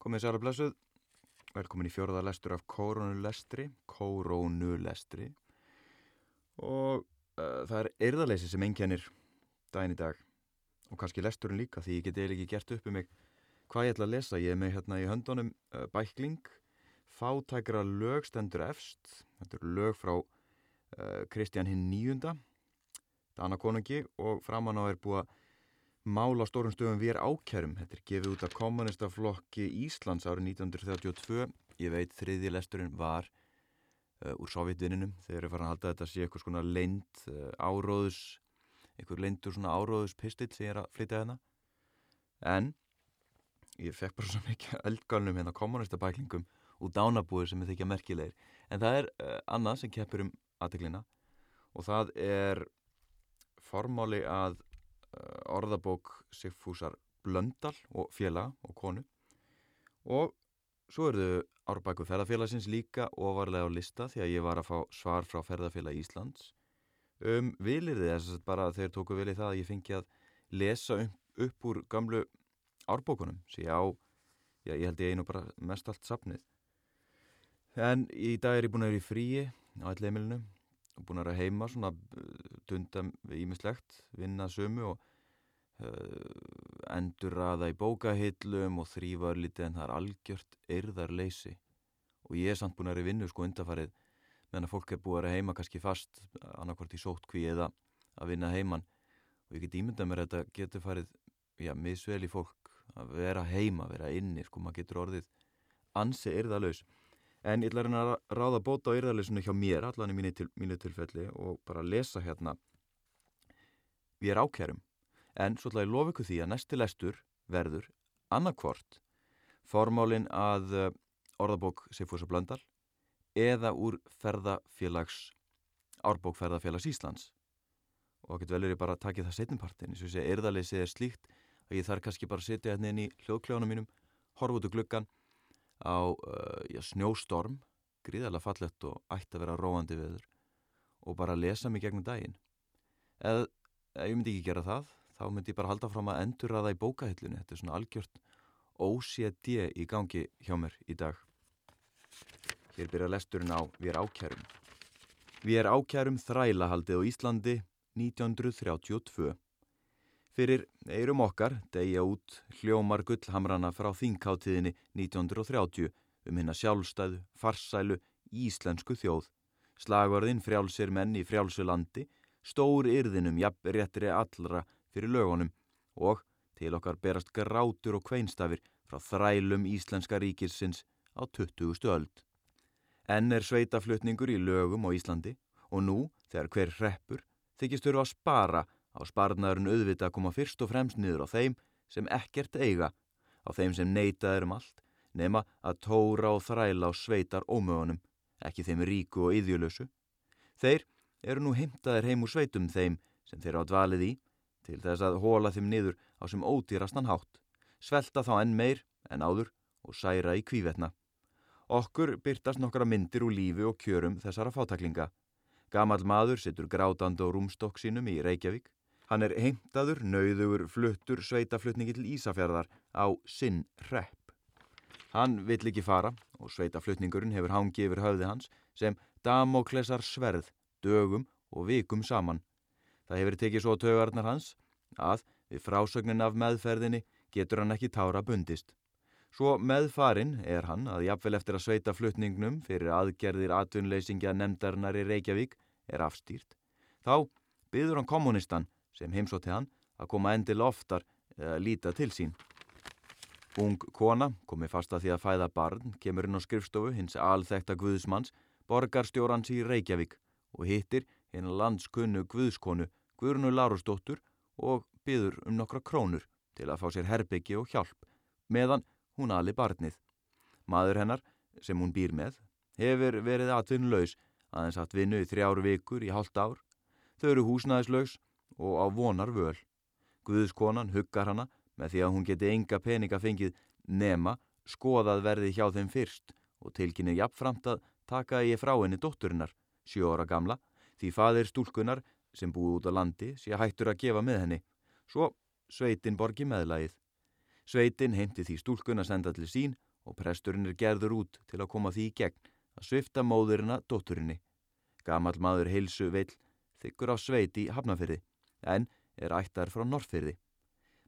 Komið særa blessuð, velkomin í fjörða lestur af koronulestri, koronulestri og uh, það er erðaleysi sem engjænir daginn í dag. Og kannski lesturinn líka því ég get eða ekki gert upp um mig hvað ég ætla að lesa. Ég er með hérna í höndunum uh, bækling, fátækra lög stendur efst, þetta eru lög frá uh, Kristján hinn nýjunda, Dana konungi og framann á er búið að Mála stórum stöfum við er ákjærum. Þetta er gefið út af kommunistaflokki Íslands árið 1932. Ég veit þriði lesturinn var uh, úr sovjetvinninum. Þeir eru farin að halda að þetta sé eitthvað svona leind uh, áróðus, eitthvað leindur svona áróðus pistill sem ég er að flytja hérna. En ég fekk bara svo mikið eldgalnum hérna kommunistabæklingum úr dánabúið sem ég þykja merkilegir. En það er uh, annað sem keppur um aðteglina og það er formáli að Eh, orðabók Sigfúsar Blöndal og félaga og konu. Og svo eru þau árbæku ferðarfélagsins líka ofarlega á lista því að ég var að fá svar frá ferðarfélag Íslands um vilir þess að bara þeir tóku vilið það að ég fengi að lesa upp, upp úr gamlu árbókunum sem ég á, já ég held ég einu bara mest allt sapnið en í dag er ég búin að vera í fríi á ætleimilinu og búin að vera heima svona eh, dunda ímislegt, vinna sömu og uh, endur aða í bókahillum og þrýfa lítið en það er algjört eirðarleysi. Og ég er samt búin að vera í vinnu sko undafarið meðan að fólk er búin að vera heima kannski fast annarkvort í sótkví eða að vinna heiman. Og ég get ímyndað mér að þetta getur farið já, misvel í fólk að vera heima, vera inni sko, maður getur orðið ansi eirðarlaus En ég ætla að ráða bóta á yrðarleysinu hjá mér, allan í mínu, til, mínu tilfelli og bara lesa hérna. Við er ákjærum, en svo ætla ég að lofa ykkur því að næsti lestur verður annarkvort formálin að eh, orðabók Sigfúsa Blöndal eða úr ferðafélags árbók ferðafélags Íslands. Og getur vel verið bara að taka það setjumpartin eins og ég segja, yrðarleysið er slíkt að ég þarf kannski bara að setja hérna inn í hljóðkljónum mínum horfa út úr gluggan á uh, já, snjóstorm, gríðarlega fallett og ætti að vera róandi viður og bara lesa mig gegnum daginn. Eða ég myndi ekki gera það, þá myndi ég bara halda fram að endur að það í bókahillinu. Þetta er svona algjört OCD í gangi hjá mér í dag. Hér byrja lesturinn á Við er ákjærum. Við er ákjærum þrælahaldið á Íslandi 1932. Fyrir eirum okkar degja út hljómar gullhamrana frá þingkáttiðinni 1930 um hérna sjálfstæðu, farsælu, íslensku þjóð. Slagvarðin frjálsir menn í frjálsu landi, stór yrðinum jafn réttri allra fyrir lögunum og til okkar berast grátur og kveinstafir frá þrælum íslenska ríkisins á 20. öld. Enn er sveitaflutningur í lögum á Íslandi og nú, þegar hver hreppur, þykistur að spara Á sparnaðurinn auðvita koma fyrst og fremst niður á þeim sem ekkert eiga, á þeim sem neitað er um allt, nema að tóra og þræla á sveitar ómögunum, ekki þeim ríku og yðjulösu. Þeir eru nú heimtaðir heim úr sveitum þeim sem þeir á dvalið í, til þess að hóla þeim niður á sem ódýrastan hátt, svelta þá enn meir en áður og særa í kvívetna. Okkur byrtast nokkra myndir úr lífi og kjörum þessara fátaklinga. Gamal maður sittur grátand á rúmstokk sínum í Reykjavík Hann er heimtaður, nauðugur, fluttur, sveitaflutningi til Ísafjörðar á sinn repp. Hann vill ekki fara og sveitaflutningurinn hefur hangi yfir höfði hans sem damoklesar sverð, dögum og vikum saman. Það hefur tekið svo tögarnar hans að við frásögnin af meðferðinni getur hann ekki tára bundist. Svo meðfarin er hann að jafnvel eftir að sveita flutningnum fyrir aðgerðir atvinnleysingja nefndarinnar í Reykjavík er afstýrt. Þá byður hann kommunistan sem heimsótti hann að koma endil oftar eða líta til sín. Ung kona, komið fast að því að fæða barn, kemur inn á skrifstofu hins alþekta Guðsmanns, borgarstjórans í Reykjavík og hittir hinn landskunnu Guðskonu Guðrunu Lárusdóttur og byður um nokkra krónur til að fá sér herbyggi og hjálp meðan hún ali barnið. Maður hennar, sem hún býr með, hefur verið atvinnulegs aðeins hatt vinnu í þrjáru vikur í hálft ár. Þau eru húsnæðislaugs og á vonar völ. Guðskonan huggar hana með því að hún geti enga peninga fengið nema skoðað verði hjá þeim fyrst og tilkynni jafnframt að taka ég frá henni dótturinnar, sjó ára gamla, því faðir stúlkunar sem búið út á landi sé hættur að gefa með henni. Svo sveitin borgi meðlagið. Sveitin heimti því stúlkun að senda til sín og presturinn er gerður út til að koma því í gegn að svifta móðurina dótturinni. Gamal maður heilsu vill þykkur á sveit í Hafnafyrði en er ættar frá Norrfyrði.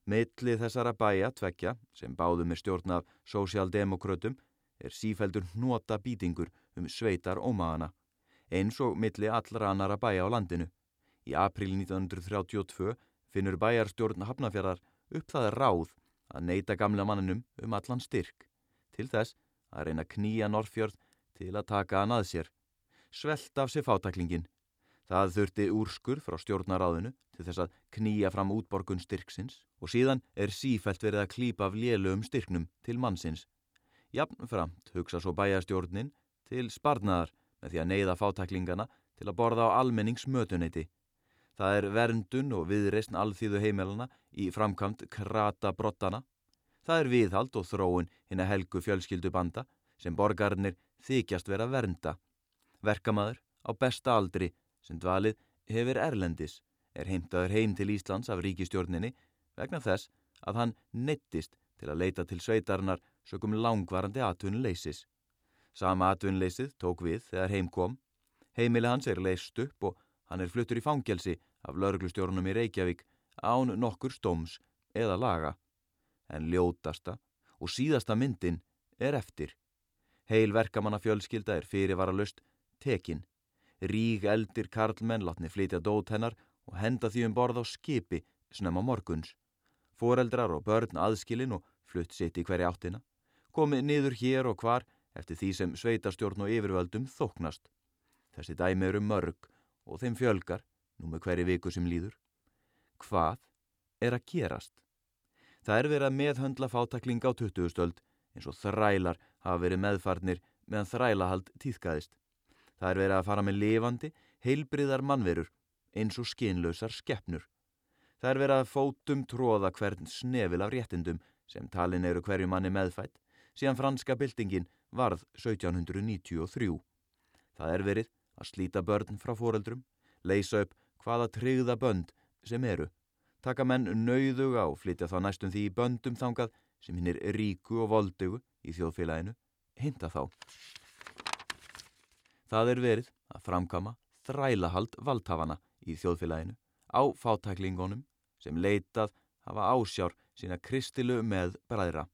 Milli þessara bæja tvekja sem báðum er stjórn af sósjaldemokrötum er sífældur hnota býtingur um sveitar ómaðana eins og milli allra annara bæja á landinu. Í april 1932 finnur bæjarstjórn Hafnafjörðar upp það ráð að neyta gamla manninum um allan styrk til þess að reyna knýja Norrfjörð til að taka hann að sér. Svelt af sér fátaklingin. Það þurfti úrskur frá stjórnaráðinu til þess að knýja fram útborgun styrksins og síðan er sífælt verið að klýpa af lélögum styrknum til mannsins. Jafnframt hugsa svo bæjarstjórnin til sparnaðar með því að neyða fátaklingana til að borða á almenningsmötuneyti. Það er verndun og viðreysn alþýðu heimilana í framkvæmt krata brottana. Það er viðhald og þróun hinn að helgu fjölskyldu banda sem borgarnir þykjast vera vernda. Verkamaður á besta aldri sem dvalið hefur erlendis er heimtaður heim til Íslands af ríkistjórninni vegna þess að hann neittist til að leita til sveitarnar sökum langvarandi atvinnuleysis. Sama atvinnleysið tók við þegar heim kom. Heimili hans er leist upp og hann er fluttur í fangelsi af lauruglustjórnum í Reykjavík án nokkur stóms eða laga. En ljótasta og síðasta myndin er eftir. Heil verkamanna fjölskylda er fyrirvaralust tekin. Rík eldir karlmenn látni flytja dót hennar og henda því um borð á skipi snemma morguns. Fóreldrar og börn aðskilin og flutt sitt í hverja áttina. Komið niður hér og hvar eftir því sem sveitarstjórn og yfirvöldum þóknast. Þessi dæmi eru mörg og þeim fjölgar nú með hverju viku sem líður. Hvað er að gerast? Það er verið að meðhöndla fátakling á 20. stöld eins og þrælar hafa verið meðfarnir meðan þrælahald týðkaðist. Það er verið að fara með lifandi, heilbriðar mannverur eins og skinlausar skeppnur. Það er verið að fótum tróða hvern snefil af réttindum sem talin eru hverju manni meðfætt síðan franska byltingin varð 1793. Það er verið að slíta börn frá foreldrum, leysa upp hvaða tryggða bönd sem eru, taka menn nauðuga og flytja þá næstum því böndum þangað sem hinn er ríku og voldugu í þjóðfélaginu, hinda þá. Það er verið að framkama þrælahald valdhafana í þjóðfélaginu á fátæklingunum sem leitað hafa ásjár sína kristilu með bræðra.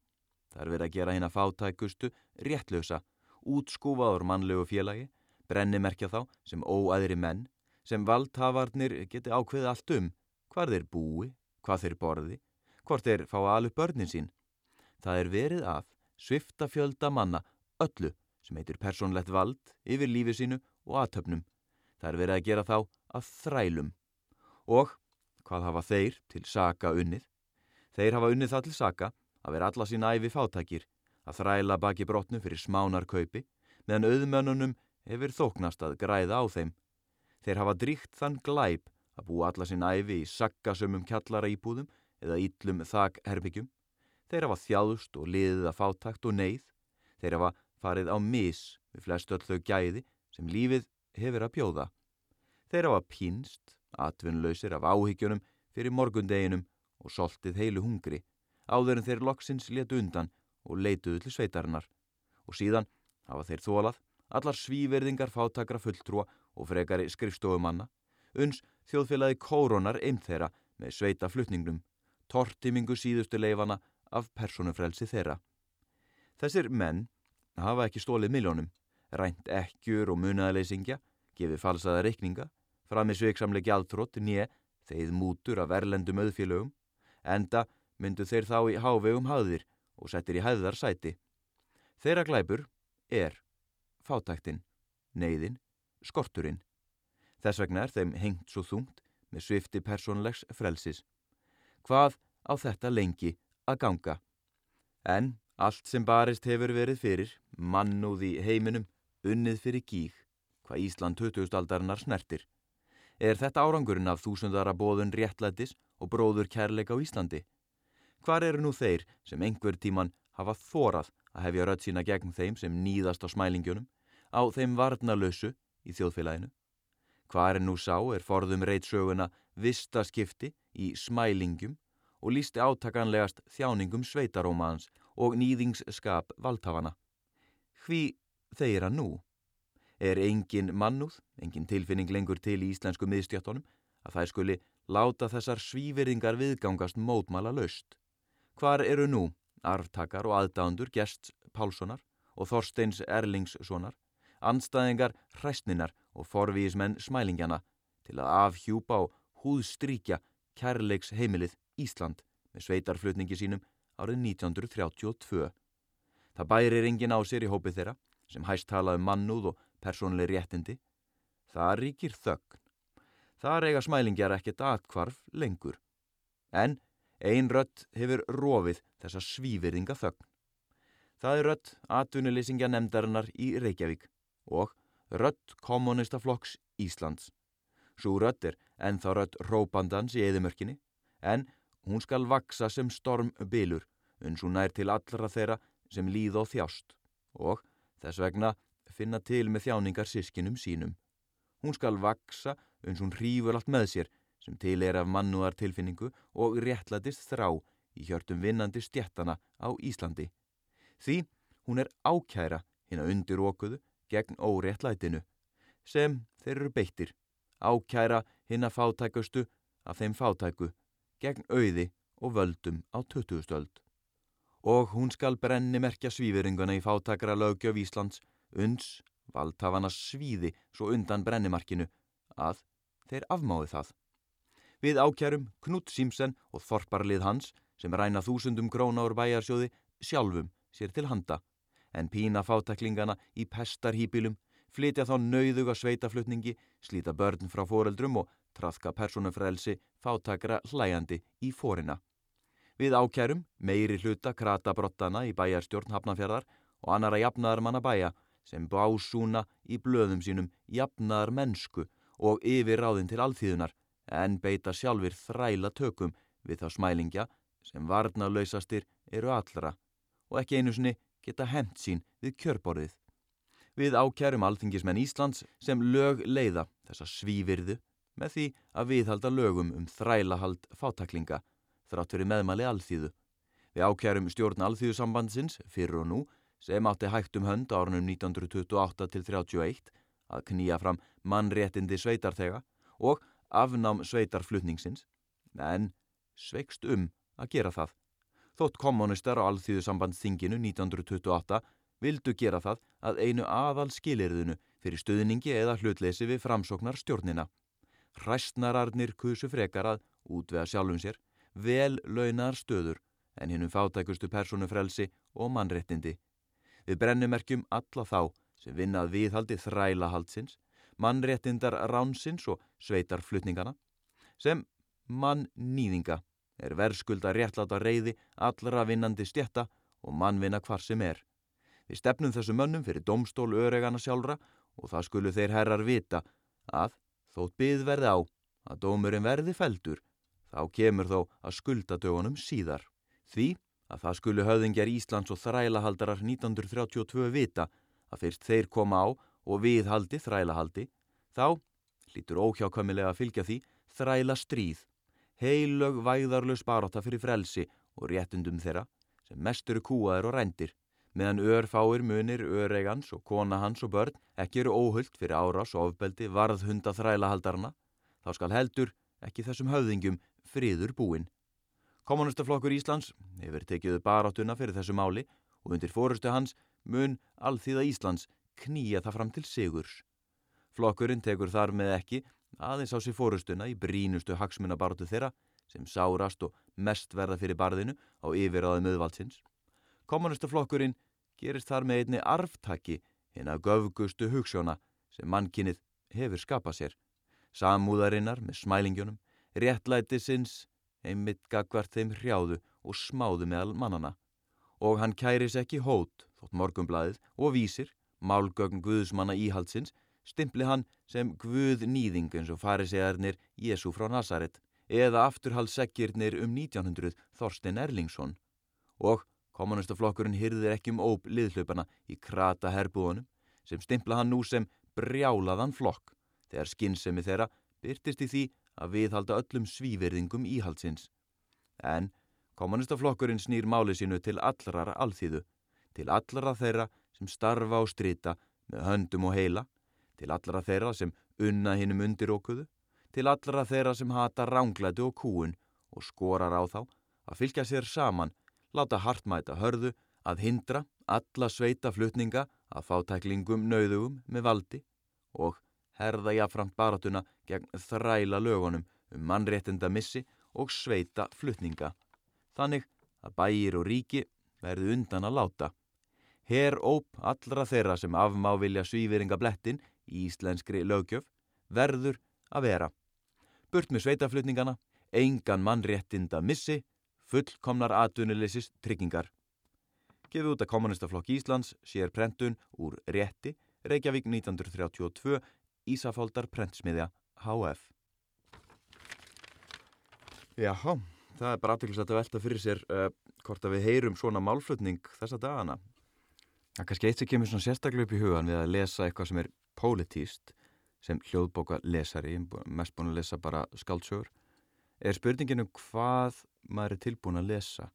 Það er verið að gera hérna fátækustu réttlösa, útskúfaður mannlegu félagi, brennimerkja þá sem óæðri menn, sem valdhafarnir geti ákveði allt um, hvar þeir búi, hvað þeir borði, hvort þeir fá alveg börnin sín. Það er verið að svifta fjölda manna öllu sem heitir persónlegt vald yfir lífi sínu og aðtöfnum. Það er verið að gera þá að þrælum. Og hvað hafa þeir til saka unnið? Þeir hafa unnið það til saka að vera alla sín æfi fátækir, að þræla baki brotnu fyrir smánarkaupi, meðan auðmönnunum hefur þóknast að græða á þeim. Þeir hafa dríkt þann glæp að búa alla sín æfi í sakgasömmum kjallara íbúðum eða íllum þakherbyggjum. Þeir hafa þjáðust og liðið að fátækt og neyð. Þeir hafa farið á mis við flest öll þau gæði sem lífið hefur að bjóða. Þeir hafa pínst, atvinnlausir af áhyggjunum fyrir morgundeginum og soltið heilu hungri áður en þeir loksins letu undan og leituðu til sveitarinnar og síðan hafa þeir þólað allar svíverðingar fátakra fulltrúa og frekari skrifstofumanna uns þjóðfélagi kóronar einn þeirra með sveita flutningnum tortimingu síðustu leifana af personufrelsi þeirra. Þessir menn hafa ekki stólið miljónum, rænt ekkjur og munaðaleysingja, gefið falsaða reikninga, fram með sveiksamlegi aldrótt nýje, þeið mútur af erlendum auðfélögum, enda myndu þeir þá í hávegum hafðir og settir í hæðar sæti. Þeirra glæpur er fátæktinn, neyðin, skorturinn. Þess vegna er þeim hengt svo þungt með svifti persónlegs frelsis. Hvað á þetta lengi að ganga? En allt sem barist hefur verið fyrir, mannúð í heiminum, unnið fyrir gíg, hvað Ísland 20. aldarinnar snertir. Er þetta árangurinn af þúsundara bóðun réttlætis og bróður kærleika á Íslandi? Hvar eru nú þeir sem einhver tíman hafa þórað að hefja rödd sína gegn þeim sem nýðast á smælingjunum, á þeim varnalösu í þjóðfélaginu? Hvar er nú sá er forðum reitsöguna vistaskipti í smælingjum og lísti átakanlegast þjáningum sveitarómaðans og nýðingsskap valdhafana. Hví þeir að nú? Er engin mannúð, engin tilfinning lengur til í íslensku miðstjöttunum að það skuli láta þessar svíverðingar viðgangast mótmala laust? Hvar eru nú arftakar og aðdándur Gjerts Pálssonar og Þorsteins Erlingssonar, anstæðingar hræstninar og forvíismenn smælingjana til að afhjúpa og húðstrykja kærleiks heimilið Ísland með sveitarflutningi sínum árið 1932. Það bærir engin á sér í hópið þeirra sem hæst talaði um mannúð og persónlega réttindi. Það ríkir þögn. Það reyga smælingjar ekkert atkvarf lengur. En ein rött hefur rofið þessa svíverðinga þögn. Það er rött atvinnulýsingja nefndarinnar í Reykjavík og rött kommunistaflokks Íslands. Svo rött er ennþá rött rópandans í eðimörkinni en hún skal vaksa sem stormbilur uns hún nær til allra þeirra sem líð og þjást og þess vegna finna til með þjáningar sískinum sínum. Hún skal vaksa uns hún hrífur allt með sér sem til er af mannúar tilfinningu og réttlætist þrá í hjörtum vinnandi stjettana á Íslandi. Því hún er ákæra hinn að undir okkuðu gegn óréttlætinu sem þeir eru beittir, ákæra hinn að fátækustu af þeim fátæku gegn auði og völdum á 20. stöld. Og hún skal brenni merkja svífiringuna í fátakra lögjöf Íslands uns valdhafana svíði svo undan brennimarkinu að þeir afmáði það. Við ákjærum Knut Símsen og Þorparlið hans sem ræna þúsundum króna úr bæjarsjóði sjálfum sér til handa en pína fátaklingana í pestarhýpilum, flytja þá nauðuga sveitaflutningi, slíta börn frá foreldrum og trafka personufrelsi fátakra hlæjandi í fórina. Við ákjærum meiri hluta kratabrottana í bæjarstjórn Hafnarfjörðar og annara jafnaðar manna bæja sem básúna í blöðum sínum jafnaðar mennsku og yfir ráðin til alþýðunar en beita sjálfur þræla tökum við þá smælingja sem varnalausastir eru allra og ekki einu sinni geta hent sín við kjörborðið. Við ákjærum alþingismenn Íslands sem lög leiða þessa svívirðu með því að viðhalda lögum um þrælahald fátaklinga þrátt fyrir meðmæli alþýðu. Við ákjærum stjórn alþýðusambandsins fyrir og nú sem átti hægt um hönd árunum 1928 til 31 að knýja fram mannréttindi sveitarþega og afnám sveitarflutningsins, en sveikst um að gera það. Þótt kommunistar á alþýðusambandsþinginu 1928 vildu gera það að einu aðal skilirðinu fyrir stuðningi eða hlutleysi við framsóknar stjórnina. Hræstnararnir kusu frekar að útvega sjálfum sér vel launar stöður en hinnum fátækustu personufrelsi og mannréttindi. Við brennumerkjum alla þá sem vinnað viðhaldi þrælahaldsins, mannréttindar ránsins og sveitarflutningana, sem mann nýðinga er verðskulda réttláta reyði allra vinnandi stjetta og mannvinna hvar sem er. Við stefnum þessu mönnum fyrir domstól öregana sjálfra og það skulu þeir herrar vita að þótt byð verði á að dómurinn verði feldur, þá kemur þó að skulda dögunum síðar. Því að það skulu höfðingjar Íslands og þrælahaldarar 1932 vita að fyrst þeir koma á og viðhaldi þrælahaldi, þá lítur óhjákvæmilega að fylgja því þræla stríð, heilög væðarlaus baróta fyrir frelsi og réttundum þeirra sem mest eru kúaðir og rændir, meðan örfáir munir, öregans og kona hans og börn ekki eru óhullt fyrir árás og ofbeldi varðhunda þrælahaldarna, þá skal heldur ekki þessum höfðingjum friður búin. Kommunistaflokkur Íslands hefur tekið baráttuna fyrir þessu máli og undir fórustu hans mun alþýða Íslands knýja það fram til sigurs. Flokkurinn tekur þar með ekki aðeins á sér fórustuna í brínustu hagsmunabartu þeirra sem sárast og mest verða fyrir barðinu á yfiráðum auðvaldsins. Kommunistaflokkurinn gerist þar með einni arftaki hinn að göfgustu hugssjóna sem mannkinnið hefur skapað sér. Samúðarinnar með smælingjónum, réttlætisins einmitt gagvart þeim hrjáðu og smáðu meðal mannana. Og hann kæris ekki hót, þótt morgumblaðið, og vísir, málgögn Guðsmanna íhaldsins, stimpli hann sem Guð nýðing eins og farisegarnir Jésu frá Nazaret, eða afturhalssekkirnir um 1900 Þorstein Erlingsson. Og kommunistaflokkurinn hyrðir ekki um óp liðhlaupana í krata herbúðunum, sem stimpla hann nú sem brjálaðan flokk, þegar skinnsemi þeirra byrtist í því að viðhalda öllum svíverðingum íhaldsins. En Kommunistaflokkurinn snýr máli sínu til allrar alþýðu, til allra þeirra sem starfa og strita með höndum og heila, til allra þeirra sem unna hinnum undirókuðu, til allra þeirra sem hata ránglætu og kúun og skorar á þá að fylgja sér saman, láta hartmæta hörðu að hindra alla sveita flutninga að fátæklingum nauðugum með valdi og herða jáframt baratuna gegn þræla lögunum um mannréttinda missi og sveita flutninga. Þannig að bæir og ríki verði undan að láta. Her óp allra þeirra sem afmá vilja svífiringa blettin í íslenskri lögjöf verður að vera. Burt með sveitaflutningana, engan mannréttinda missi, fullkomnar atvinnuleisis tryggingar. Gefið út að kommunistaflokk Íslands sér prentun úr rétti Reykjavík 1932 Ísafóldar prentsmiðja HF. Jáhá, það er bara afturkvæmst að velta fyrir sér uh, hvort að við heyrum svona málflutning þessa dagana. Það er kannski eitt sem kemur svona sérstaklega upp í hugan við að lesa eitthvað sem er pólitíst sem hljóðbóka lesari, mest búin að lesa bara skaldsögur, er spurninginu hvað maður er tilbúin að lesa.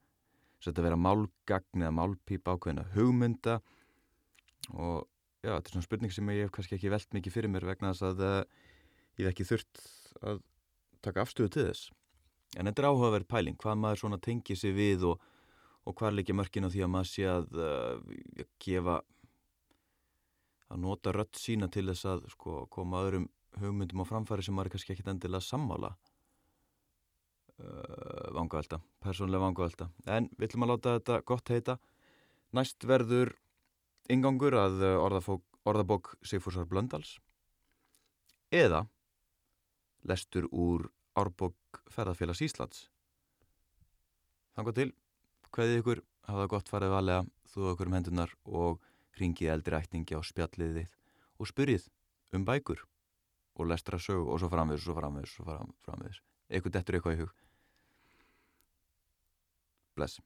Þetta að vera málgagn eða málpíp ákveðina hugmynda og já, þetta er svona spurning sem ég hef kannski ekki velt mikið fyrir mér vegna þess að uh, ég hef ekki þurft að taka afstöðu til þess. En þetta er áhugaverð pæling, hvað maður svona tengið sér við og, og hvað er líka mörkin á því að maður sé að uh, gefa, að nota rött sína til þess að sko, koma öðrum hugmyndum á framfæri sem maður kannski ekkit endilega sammála. Uh, vangavelta, persónlega vangavelta. En við ætlum að láta þetta gott heita. Næst verður ingangur að orðafók, orðabók Sigfúsar Blöndals eða lestur úr árbók ferðarfélags Íslands. Þannig til, hvaðið ykkur hafa gott farið valega, þú okkur um hendunar og ringið eldri ætningi á spjallið þið og spyrjið um bækur og lestra sög og svo framviðs, svo framviðs, svo framviðs. Eitthvað dettur eitthvað í hug. Bless.